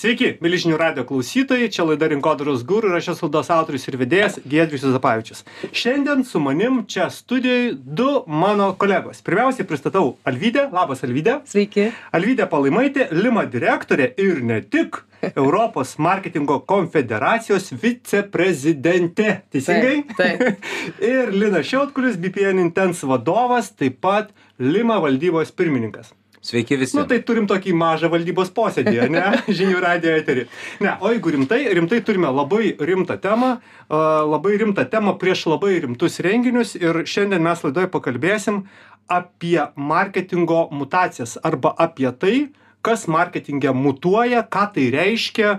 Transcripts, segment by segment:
Sveiki, milžinių radio klausytojai, čia laida Rinkodaros gurų ir aš esu laidos autorius ir vedėjas Giedrius Zapavičius. Šiandien su manim čia studijoje du mano kolegos. Pirmiausiai pristatau Alvydę, labas Alvydė. Sveiki. Alvydė Palaimaitė, Lima direktorė ir ne tik Europos marketingo konfederacijos viceprezidentė. Teisingai? Taip. taip. ir Lina Šiautkulis, BPN Intense vadovas, taip pat Lima valdybos pirmininkas. Sveiki visi. Nu, tai turim tokį mažą valdybos posėdį, ne? Žinių radio eterį. Ne, o jeigu rimtai, rimtai turime labai rimtą temą, labai rimtą temą prieš labai rimtus renginius ir šiandien mes laidoje pakalbėsim apie marketingo mutacijas arba apie tai, kas marketinge mutuoja, ką tai reiškia,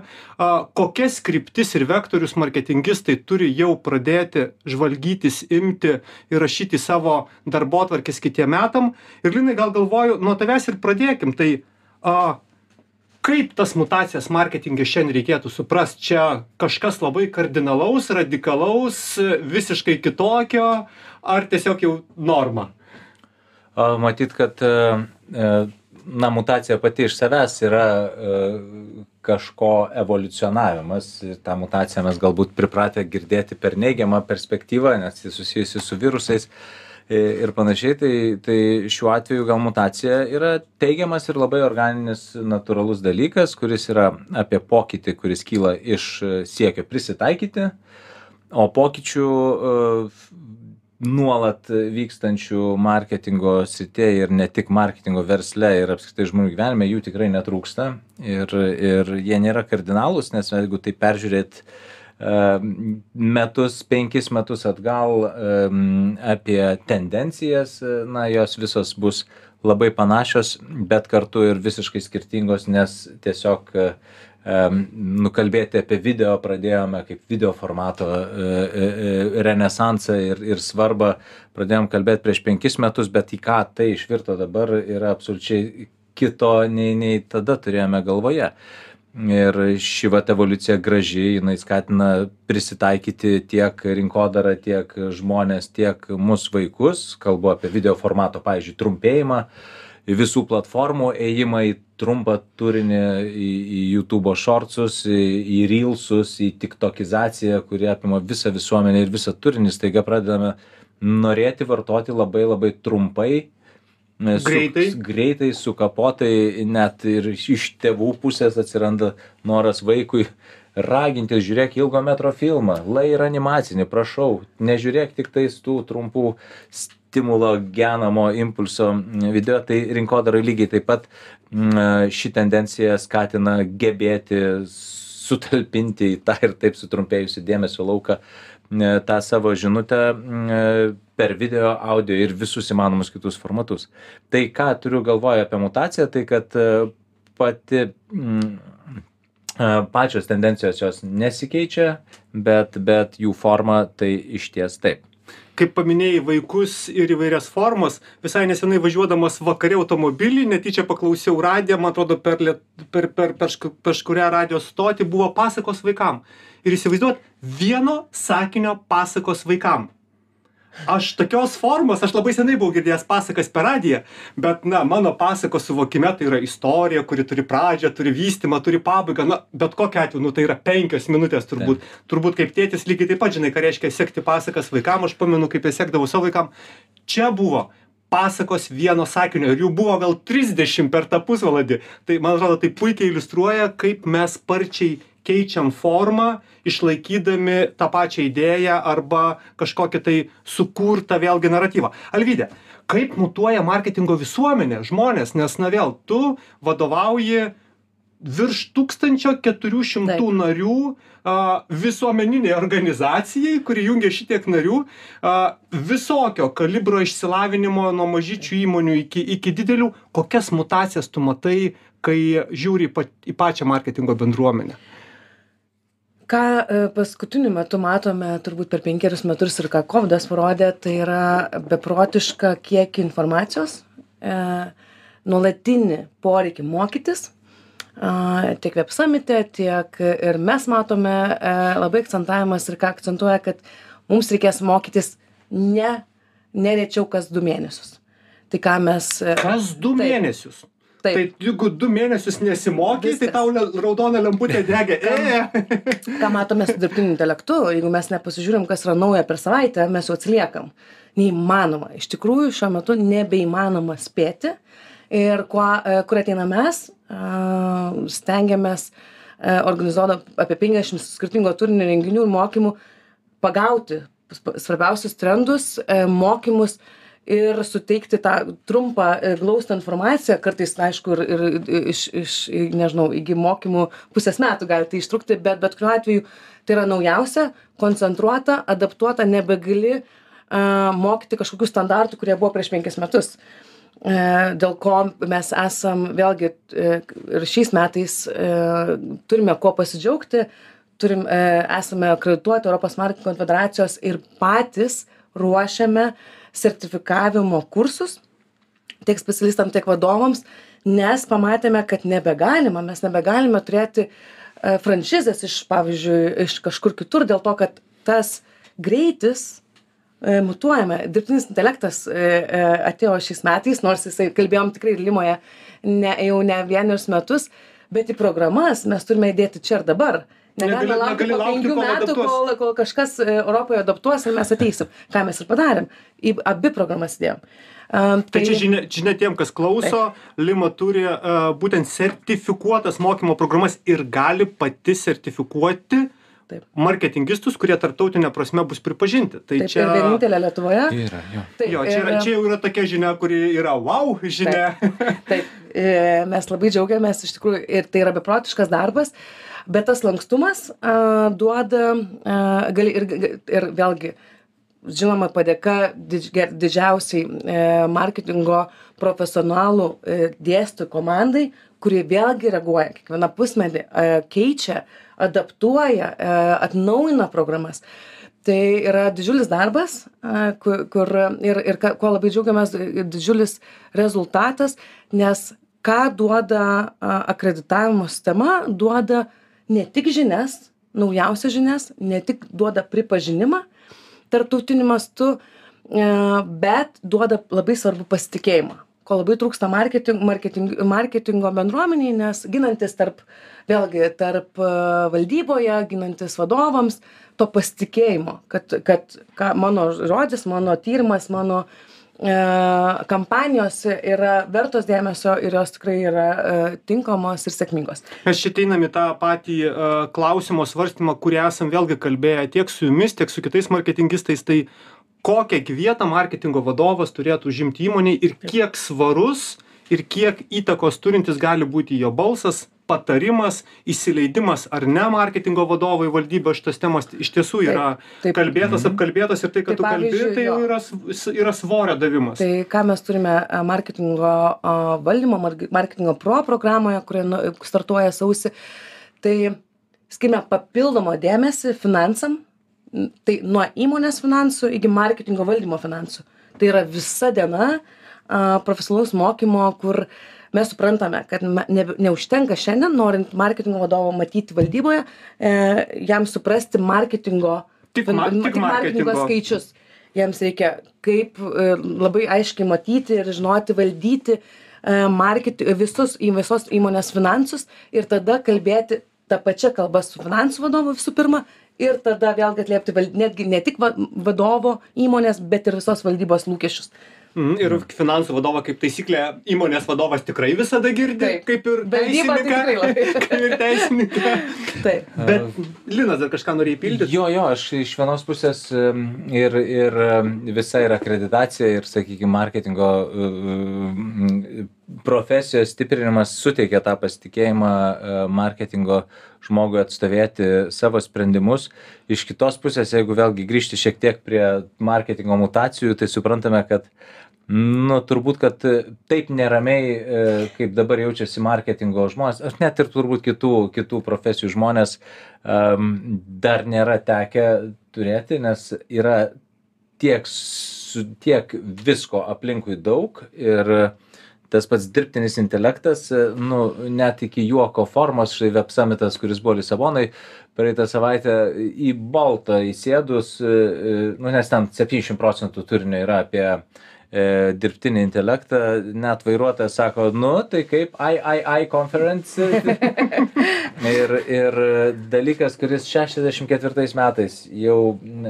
kokias kryptis ir vektorius marketingistai turi jau pradėti žvalgytis, imti ir rašyti savo darbo atvarkės kitiem metam. Ir Linai, gal galvoju, nuo tavęs ir pradėkim. Tai a, kaip tas mutacijas marketingė šiandien reikėtų suprasti? Čia kažkas labai kardinalaus, radikalaus, visiškai kitokio, ar tiesiog jau norma? Matyt, kad na, mutacija pati iš savęs yra e, kažko evoliucionavimas. Ir tą mutaciją mes galbūt pripratę girdėti per neigiamą perspektyvą, nes jis susijusi su virusais e, ir panašiai, tai, tai šiuo atveju gal mutacija yra teigiamas ir labai organinis natūralus dalykas, kuris yra apie pokytį, kuris kyla iš siekio prisitaikyti, o pokyčių nuolat vykstančių marketingo srityje ir ne tik marketingo versle ir apskritai žmonių gyvenime jų tikrai netrūksta. Ir, ir jie nėra kardinalūs, nes jeigu tai peržiūrėt uh, metus, penkis metus atgal um, apie tendencijas, na, jos visos bus labai panašios, bet kartu ir visiškai skirtingos, nes tiesiog nukalbėti apie video pradėjome kaip video formato e, e, e, renesansą ir, ir svarbą. Pradėjom kalbėti prieš penkis metus, bet į ką tai išvirto dabar yra absoliučiai kito nei, nei tada turėjome galvoje. Ir ši vat evoliucija graži, jinai skatina prisitaikyti tiek rinkodarą, tiek žmonės, tiek mūsų vaikus, kalbu apie video formato, pavyzdžiui, trumpėjimą, visų platformų ėjimą į trumpą turinį į, į YouTube shortsus, į, į reelsus, į tiktokizaciją, kuri apima visą visuomenę ir visą turinį, staiga pradedame norėti vartoti labai labai trumpai. Greitai. Su, greitai, sukapotai, net ir iš tėvų pusės atsiranda noras vaikui raginti, žiūrėk ilgo metro filmą, lai ir animacinį, prašau, nežiūrėk tik tais tų trumpų stimulo genamo impulso video, tai rinkodarai lygiai taip pat ši tendencija skatina gebėti sutalpinti į tą ir taip sutrumpėjusi dėmesio lauką tą savo žinutę per video, audio ir visus įmanomus kitus formatus. Tai ką turiu galvoje apie mutaciją, tai kad e, pati pačios tendencijos jos nesikeičia, bet, bet jų forma tai iš ties taip kaip paminėjai vaikus ir įvairias formas. Visai nesenai važiuodamas vakare automobily netyčia paklausiau radiją man atrodo per liet per per kažk kažkurią radijo stotį buvo pasakos vaikam. Ir įsivaizduojat vieno sakinio pasakos vaikam aš tokios formos aš labai senai buvau girdėjęs pasakas per radiją bet na mano pasakos suvokime tai yra istorija kuri turi pradžią turi vystymą turi pabaigą na bet kokiu atveju nu tai yra penkios minutės turbūt. Turbūt kaip tėtis lygiai taip pat žinai ką reiškia sekti pasakas vaikam aš pamenu kaip jas sekdavau savo vaikam. Čia buvo pasakos vieno sakinio ir jų buvo gal trisdešim per tą pusvalandį. Tai man atrodo tai puikiai iliustruoja kaip mes sparčiai keičiam formą išlaikydami tą pačią idėją arba kažkokį tai sukurtą vėlgi naratyvą alvyde kaip mutuoja marketingo visuomenė žmonės nes na vėl tu vadovauji virš tūkstančio keturių šimtų narių a, visuomeninei organizacijai, kuri jungia šitiek narių, a, visokio kalibro išsilavinimo nuo mažyčių įmonių iki, iki didelių. Kokias mutacijas tu matai, kai žiūri į, pa, į pačią marketingo bendruomenę? Ką e, paskutiniu metu matome turbūt per penkerius metus ir ką kovidas parodė tai yra beprotišką kiekį informacijos e, nuolatinį poreikį mokytis a, tiek web samite tiek ir mes matome e, labai akcentavimas ir ką akcentuoja kad mums reikės mokytis ne ne rečiau kas du mėnesius tai ką mes kas du taip. mėnesius. Tai jeigu du mėnesius nesimokys, tai tau le- raudona lemputė degė. E. ką matome su dirbtiniu intelektu, jeigu mes nepasižiūrim, kas yra nauja per savaitę, mes jau atsiliekam. Neįmanoma. Iš tikrųjų, šiuo metu nebeįmanoma spėti. Ir kuo, e, kur ateina mes, stengiamės e, organizuodami apie 50 skirtingo turinio renginių ir mokymų pagauti svarbiausius trendus, e, mokymus ir suteikti tą trumpą e, glaustą informaciją, kartais, aišku, ir, ir iš, iš, nežinau, iki mokymų pusės metų gali tai ištrukti, bet bet kuriuo atveju tai yra naujausia, koncentruota, adaptuota, nebegali uh, mokyti kažkokių standartų, kurie buvo prieš penkis metus. E, Dėl ko mes esam vėlgi e, ir šiais metais e, turime kuo pasidžiaugti, turim, e, esame akredituoti Europos marketingo konfederacijos ir patys ruošiame sertifikavimo kursus tiek specialistam, tiek vadovams, nes pamatėme, kad nebegalima, mes nebegalime turėti e, franšizės iš, pavyzdžiui, iš kažkur kitur, dėl to, kad tas greitis e, mutuojame. Dirbtinis intelektas e, atėjo šiais metais, nors jisai kalbėjom tikrai ir Limoje ne, jau ne vienerius metus, bet į programas mes turime įdėti čia ir dabar. Negalime Negali- laukti negali po laukti, penkių kol metų, adaptuos. kol, kol kažkas e, Europoje adaptuos ir mes ateisim. Ką mes ir padarėm. Į abi programas įdėjom. Um, Tai čia žinia, žinia tiem, kas klauso, Lima turi uh, būtent sertifikuotas mokymo programas ir gali pati sertifikuoti Taip. marketingistus, kurie tarptautinė prasme bus pripažinti. Tai Taip, čia... vienintelė Lietuvoje. Yra, jo. Taip, Jo, čia, yra, čia jau yra tokia žinia, kuri yra wow žinia. Taip, e, mes labai džiaugiamės iš tikrųjų ir tai yra beprotiškas darbas, bet tas lankstumas a, duoda, a, gali ir, ir vėlgi, žinoma, padėka didžiausiai e, marketingo profesionalų e, dėstytojų komandai, kurie vėlgi reaguoja, kiekvieną pusmetį e, keičia, adaptuoja, e, atnaujina programas. Tai yra didžiulis darbas, kur, kur ir, ir kuo labai džiaugiamės, didžiulis rezultatas, nes ką duoda akreditavimo sistema, duoda ne tik žinias, naujausias žinias, ne tik duoda pripažinimą tarptautiniu mastu, e, bet duoda labai svarbu pasitikėjimą. Ko labai trūksta marketing, marketing, marketingo bendruomeniai, nes ginantis tarp, vėlgi, tarp e, valdyboje, ginantis vadovams, to pasitikėjimo, kad, kad ką, mano žodis, mano tyrimas, mano e, kampanijos yra vertos dėmesio ir jos tikrai yra e, tinkamos ir sėkmingos. Mes čia einam į tą patį uh, klausimo svarstymą, kurį esam vėlgi kalbėję tiek su jumis, tiek su kitais marketingistais. Tai kokią vietą marketingo vadovas turėtų užimti įmonėje ir kiek svarus ir kiek įtakos turintis gali būti jo balsas, patarimas, įsileidimas ar ne marketingo vadovo į valdybą šitas temas iš tiesų yra taip. kalbėtas, apkalbėtas ir tai, kad Tai tu kalbi, tai jau yra, yra svorio davimas. Tai ką mes turime e, marketingo valdymo, marketingo pro programoje, kuri nu, startuoja sausi, tai skirime papildomą dėmesį finansam, tai nuo įmonės finansų iki marketingo valdymo finansų. Tai yra visa diena profesionalaus mokymo, kur mes suprantame, kad ne, neužtenka šiandien, norint marketingo vadovo matyti valdyboje, e, jam suprasti marketingo, Tik ma- tik marketingo marketingo. skaičius jiems reikia kaip e, labai aiškiai matyti ir žinoti valdyti e, market, visus į visos įmonės finansus ir tada kalbėti tą pačią kalbą su finansų vadovu visų pirma ir tada vėlgi atliepti netgi ne tik va- vadovo įmonės, bet ir visos valdybos lūkesčius. Mhm, Ir finansų vadovą kaip taisyklė įmonės vadovas tikrai visada girdi, Taip. kaip ir tai teisininką. Kaip ir teisininką. Taip. Bet Linas dar kažką norėjo įpildyti. Jo, jo, aš iš vienos pusės ir, ir visa ir akreditacija, ir, sakykime, marketingo em, profesijos stiprinimas suteikia tą pasitikėjimą e, marketingo žmogui atstovėti savo sprendimus. Iš kitos pusės, jeigu vėlgi grįžti šiek tiek prie marketingo mutacijų, tai suprantame, kad Nu, turbūt, kad taip neramiai, e, kaip dabar jaučiasi marketingo žmonės, aš net ir turbūt kitų, kitų profesijų žmonės dar nėra tekę turėti, nes yra tiek, su, tiek visko aplinkui daug ir tas pats dirbtinis intelektas, e, nu, net iki juoko formos, štai web summitas, kuris buvo Lisabonai, praeitą savaitę į baltą įsėdus, e, e, nu, nes ten 70 procentų turinio yra apie e, dirbtinį intelektą, net vairuotojas sako, nu, tai kaip III conference. ir, ir dalykas, kuris 64 metais jau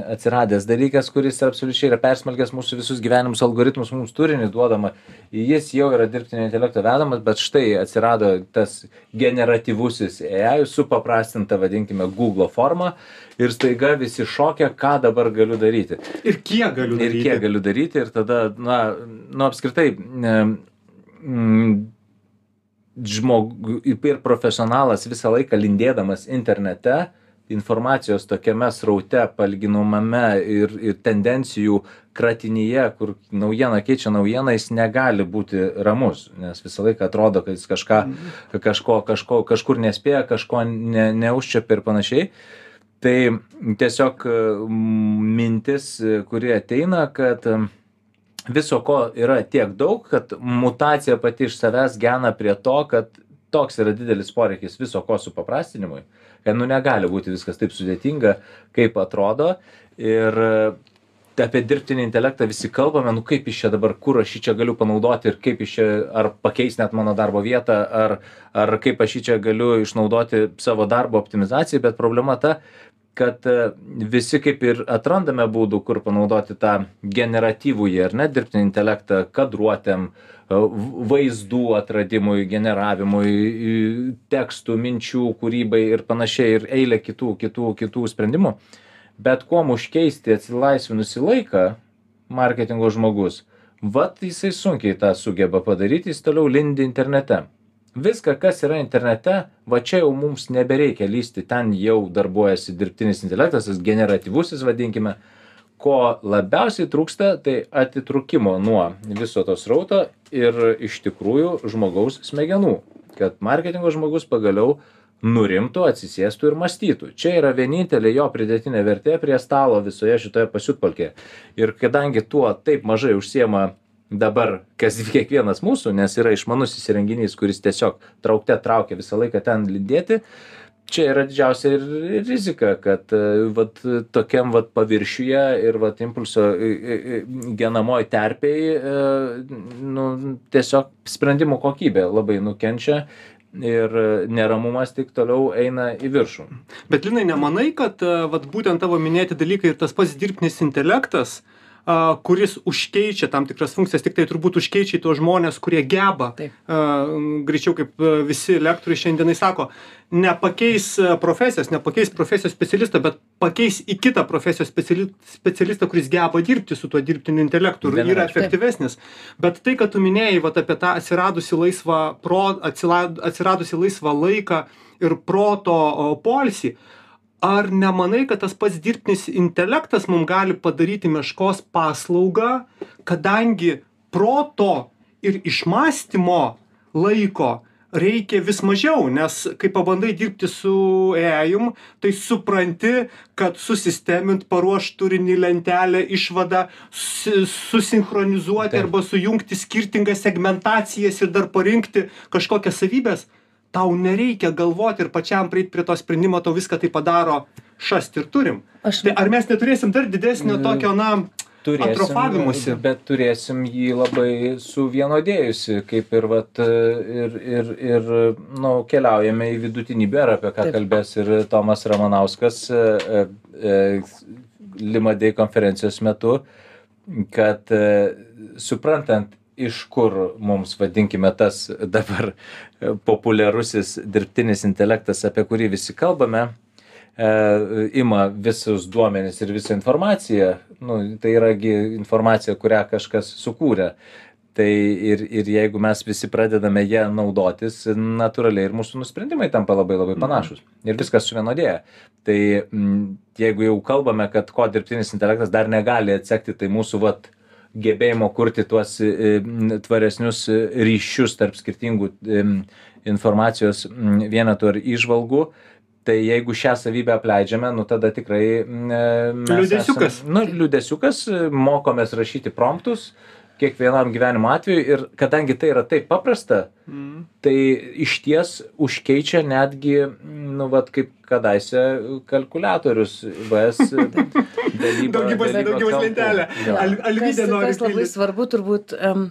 atsiradęs, dalykas, kuris absoliučiai yra persmelkęs mūsų visus gyvenimus, algoritmus, mums turinį duodama, jis jau yra dirbtinio intelekto vedamas, bet štai atsirado tas generatyvusis AI, supaprastinta, vadinkime, Google forma ir staiga visi šokia, ką dabar galiu daryti. Ir kiek galiu daryti. Ir kiek galiu daryti ir tada, na, nu apskritai, mm, žmogų ir profesionalas visą laiką lindėdamas internete, informacijos tokiame sraute, palyginamame ir, ir tendencijų kratinyje, kur naujiena keičia naujieną, jis negali būti ramus, nes visą laiką atrodo, kad jis kažką, kažko, kažko, kažkur nespėja, kažko ne, neužčiapia ir panašiai. Tai tiesiog mintis, kuri ateina, kad viso ko yra tiek daug, kad mutacija pati iš savęs gena prie to, kad toks yra didelis poreikis viso ko supaprastinimui, kad nu negali būti viskas taip sudėtinga, kaip atrodo. Ir apie dirbtinį intelektą visi kalbame, nu kaip iš čia dabar, kur aš čia galiu panaudoti ir kaip iš čia, ar pakeis net mano darbo vietą, ar, ar kaip aš čia galiu išnaudoti savo darbo optimizacijai, bet problema ta, kad e, visi kaip ir atrandame būdų, kur panaudoti tą generatyvųjį ar ne dirbtinį intelektą kadruotėm, e, vaizdų atradimui, generavimui, tekstų, minčių, kūrybai ir panašiai ir eilė kitų, kitų, kitų sprendimų. Bet kuom užkeisti atsilaisvinusi laiką marketingo žmogus, vat jisai sunkiai tą sugeba padaryti, jis toliau lindi internete viską kas yra internete va čia jau mums nebereikia lįsti ten jau darbuojasi dirbtinis intelektas tas generatyvusis vadinkime. Ko labiausiai trūksta tai atitrūkimo nuo viso to srauto ir iš tikrųjų žmogaus smegenų kad marketingo žmogus pagaliau nurimtų atsisėstų ir mąstytų. Čia yra vienintelė jo pridėtinė vertė prie stalo visoje šitoje pasiutpolkėje. Ir kadangi tuo taip mažai užsiema dabar kas kiekvienas mūsų, nes yra išmanusis įrenginys, kuris tiesiog traukte traukia visą laiką ten lindėti, čia yra didžiausia ir rizika, kad e, vat, tokiam vat, paviršiuje ir vat, impulso e, e, genamoji terpiai nu, tiesiog sprendimų kokybė labai nukenčia ir neramumas tik toliau eina į viršų. Bet Linai, nemanai, kad vat, būtent tavo minėti dalykai ir tas pats dirbtinis intelektas, uh, a, kuris užkeičia tam tikras funkcijas, tik tai turbūt užkeičia tuos žmonės, kurie geba. Taip. A, greičiau kaip visi lektoriai šiandienai sako, nepakeis profesijos, nepakeis profesijos specialistą, bet pakeis į kitą profesijos specialistą, kuris geba dirbti su tuo dirbtiniu intelektu ir yra efektyvesnis. Bet tai, kad tu minėjai vat, apie tą atsiradusi laisvą, pro, atsiradusi laisvą laiką ir proto polsį, ar nemanai kad tas pats dirbtinis intelektas mum gali padaryti meškos paslaugą kadangi proto ir išmąstymo laiko reikia vis mažiau? Nes kai pabandai dirbti su eajum tai supranti kad susistemint paruošt turinį lentelę išvadą si susinchronizuoti arba sujungti skirtingas segmentacijas ir dar parinkti kažkokias savybes tau nereikia galvot ir pačiam prieit prie to sprendimo tau viską tai padaro šast ir turim. Aš... tai ar mes neturėsim dar didesnio tokio na atrofavimusi? bet turėsim jį labai suvienodėjusi kaip ir vat ir ir ir nu keliaujame į vidutinybę ir apie ką kalbės ir tomas ramanauskas e, e, lima dei konferencijos metu kad e, suprantant iš kur mums vadinkime tas dabar populiarusis dirbtinis intelektas, apie kurį visi kalbame, e, ima visus duomenis ir visą informaciją, nu, tai yra informacija, kurią kažkas sukūrė. Tai ir, ir jeigu mes visi pradedame ją naudotis, natūraliai ir mūsų nusprendimai tampa labai labai panašus. Ir viskas suvienodėja. Tai m, jeigu jau kalbame, kad ko dirbtinis intelektas dar negali atsekti, tai mūsų vat, gebėjimo kurti tuos e, tvaresnius ryšius tarp skirtingų e, informacijos vienetų ar įžvalgų. Tai jeigu šią savybę apleidžiame, nu tada tikrai... E, liūdėsiukas. Esam, nu, liūdėsiukas, mokomės rašyti promptus, kiekvienam gyvenimo atveju ir kadangi tai yra taip paprasta, Mm. tai išties užkeičia netgi, nu, vat, kaip kadaise kalkulatorius VS. Daugybos- lentelė. Al- Alvydė kas, nori kas labai svarbu turbūt, um,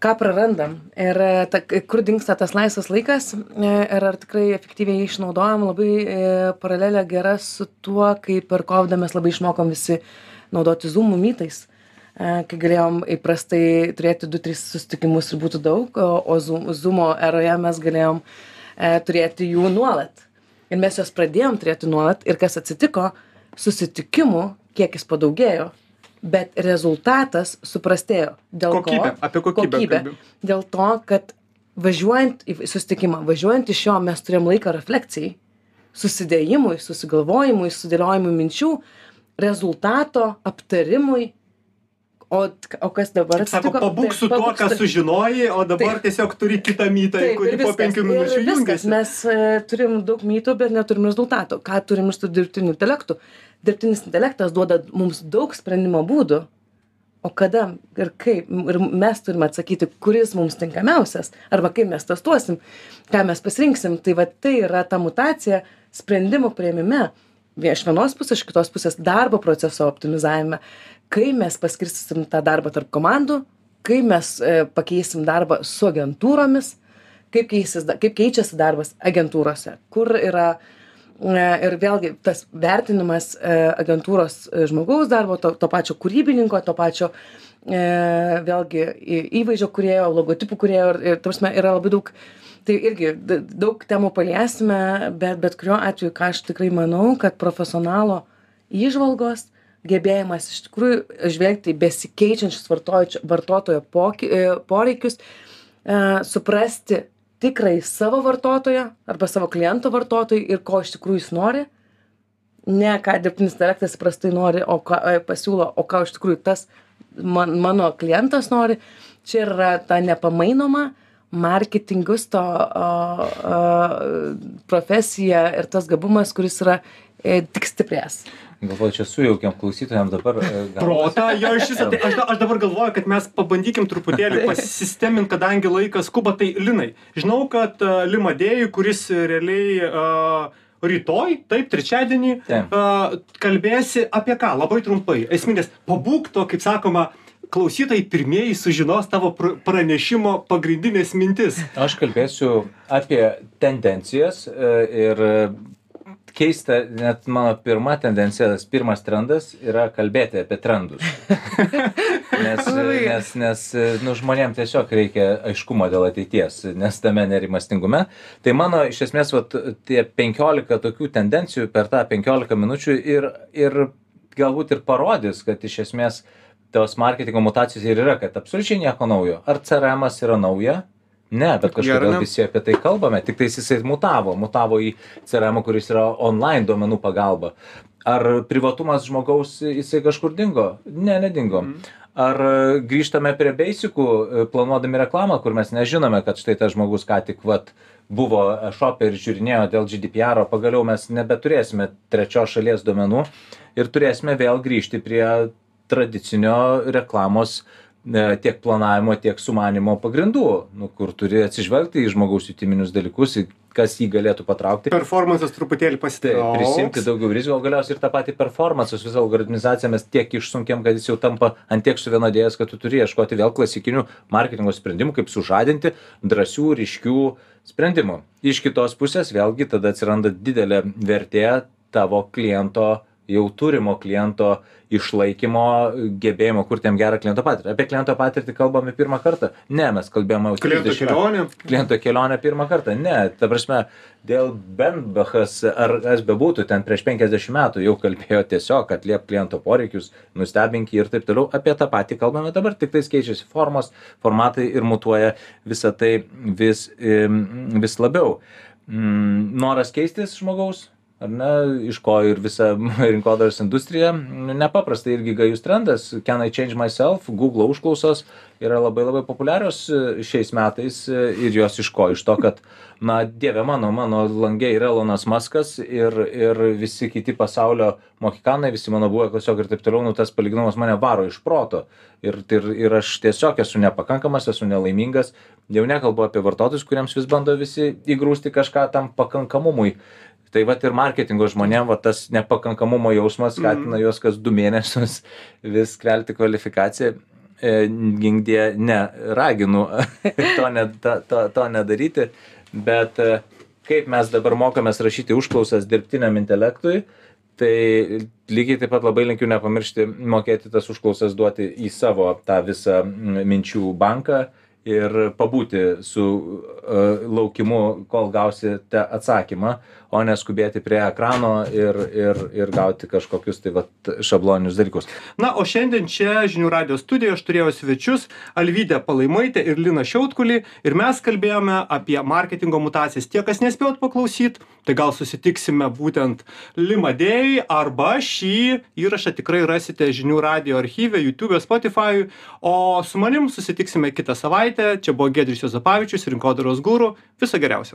ką prarandam ir e, ta, kur dinksta tas laisvas laikas e, ir ar tikrai efektyviai jį išnaudojam, labai e, paralelė gera su tuo, kaip per COVID mes labai išmokom visi naudoti Zoom'ų mytais. Kai galėjom įprastai turėti 2-3 susitikimus ir būtų daug, o, o Zoom, Zoom'o eroje mes galėjom e, turėti jų nuolat. Ir mes juos pradėjom turėti nuolat ir kas atsitiko, susitikimų kiekis padaugėjo, bet rezultatas suprastėjo. Dėl Kokybė, ko? apie kokybę kokybė. kalbi. Dėl to, kad važiuojant į susitikimą, važiuojant iš jo mes turėjom laiką refleksijai, susidėjimui, susigalvojimui, sudėliojimui minčių, rezultato aptarimui. O, o kas dabar Sako, atsitiko? pabūk su Taip, tuo, ką su- sužinojai, o dabar tiesiog turi kitą mytą, kurį po penkių minučių jungiasi. Mes e, turim daug mytų, bet neturim rezultato. Ką turim iš tų dirbtinių intelektų? Dirbtinis intelektas duoda mums daug sprendimo būdų. O kada ir kaip? Ir mes turime atsakyti, kuris mums tinkamiausias. Arba kaip mes testuosim, ką mes pasirinksim. Tai va tai yra ta mutacija sprendimų prieimime. Iš vienos pusės, iš kitos pusės darbo proceso optimizavime. Kai mes paskirstysim tą darbą tarp komandų, kai mes e, pakeisim darbą su agentūromis, kaip, keisis, kaip keičiasi darbas agentūrose, kur yra e, ir vėlgi tas vertinimas e, agentūros žmogaus darbo, to, to pačio kūrybininko, to pačio vėlgi įvaizdžio kurėjo, logotipų kurėjo ir, ir tarsi, yra labai daug, tai irgi daug temų paliesime, bet bet kuriuo atveju, ką aš tikrai manau, kad profesionalo įžvalgos, gebėjimas iš tikrųjų žvelgti į besikeičiančius vartotojo poky, e, poreikius, e, suprasti tikrai savo vartotoją arba savo kliento vartotojui ir ko iš tikrųjų jis nori. Ne ką dirbtinis intelektas prastai nori, o ką e, pasiūlo, o ką iš tikrųjų tas man, mano klientas nori. Čia yra ta nepamainoma marketingusto o, o, profesija ir tas gabumas, kuris yra tik stiprės. Galvoju, čia sujaukėm klausytojams dabar. e, gal- Protą, jo iš viso. Tai aš, aš dabar galvoju, kad mes pabandykim truputėlį pasistemint, kadangi laikas skuba, tai Linai. Žinau, kad uh, Limadėjui, kuris realiai uh, rytoj, taip, trečiadienį, Taip. uh, kalbėsi apie ką? Labai trumpai. Esminės, pabūk to, kaip sakoma, klausytojai pirmieji sužinos tavo pr pranešimo pagrindinės mintis. Aš kalbėsiu apie tendencijas e, ir e, keista, net mano pirma tendencija, tas pirmas trendas yra kalbėti apie trendus. Nes, nes, nes nu, žmonėms tiesiog reikia aiškumo dėl ateities, nes tame nerimastingume. Tai mano iš esmės vat, tie 15 tokių tendencijų per tą 15 minučių ir, ir galbūt ir parodys, kad iš esmės tos marketingo mutacijos ir yra, kad absoliučiai nieko naujo. Ar CRM yra nauja? Ne, bet kažkodėl visi apie tai kalbame, tik tais jisai mutavo, mutavo į CRM, kuris yra online duomenų pagalba. Ar privatumas žmogaus jisai kažkur dingo? Ne, nedingo. Ar e, grįžtame prie beisikų, planuodami reklamą, kur mes nežinome, kad štai tas žmogus ką tik vat, buvo šopė ir žiūrinėjo dėl GDPR, pagaliau mes nebeturėsime trečios šalies duomenų ir turėsime vėl grįžti prie tradicinio reklamos e, tiek planavimo, tiek sumanimo pagrindų, nu, kur turi atsižvelgti į žmogaus jutiminius dalykus, į kas jį galėtų patraukti. Performances truputėlį Tai pasitrauks. prisimti daugiau rizikų, o galiausiai ir tą patį performance, su visą organizaciją mes tiek išsunkiam, kad jis jau tampa ant tiek suvienodėjęs, kad tu turi ieškoti vėl klasikinių marketingo sprendimų, kaip sužadinti drąsių, ryškių sprendimų. Iš kitos pusės vėlgi tada atsiranda didelė vertė tavo kliento jau turimo kliento išlaikymo gebėjimo kurti jam gerą kliento patirtį. Apie kliento patirtį kalbame pirmą kartą. Ne, mes kalbėjome jau Kliento 30 metų kelionė. kliento kelionę pirmą kartą. Ne, ta prasme, dėl Benbachas ar kas bebūtų, ten prieš 50 metų jau kalbėjo tiesiog atliep kliento poreikius, nustebink jį ir taip toliau. Apie tą patį kalbame dabar, tik tais keičiasi formos, formatai ir mutuoja visą tai vis, vis labiau. Mm, Noras keistis žmogaus ar ne iš ko ir visa rinkodaros industrija. Nepaprastai irgi gajus trendas. Can I change myself guglo užklausos yra labai labai populiarios e, šiais metais e, ir jos iš ko? Iš to kad na dieve mano mano lange yra elonas maskas ir ir visi kiti pasaulio mohikanai visi mano buvę klasiokai ir taip toliau nu tas palyginimas mane varo iš proto. Ir ir ir aš tiesiog esu nepakankamas esu nelaimingas. Jau nekalbu apie vartotojus kuriems vis bando visi įgrūsti kažką tam pakankamumui tai vat ir marketingo žmonėm va tas nepakankamumo jausmas skatina juos kas du mėnesius vis kelti kvalifikaciją. E, gink die ne raginu to ne to to to nedaryti bet e, kaip mes dabar mokomės rašyti užklausas dirbtiniam intelektui tai lygiai taip pat labai linkiu nepamiršti mokėti tas užklausas duoti į savo tą visą minčių banką ir pabūti su uh, laukimu, kol gausite atsakymą, o neskubėti prie ekrano ir, ir, ir gauti kažkokius tai vat, šabloninius dalykus. Na, o šiandien čia žinių radio studijoje aš turėjau svečius Alvydę Palaimaitę ir Lina Šiautkulį ir mes kalbėjome apie marketingo mutacijas. Tie, kas nespėjot paklausyti, tai gal susitiksime būtent Limadėjai arba šį įrašą tikrai rasite žinių radio archyve, YouTube, Spotify, o su manim susitiksime kitą savaitę. Čia buvo Gedrius Jozapavičius, rinkodaros gūrų. Viso geriausio.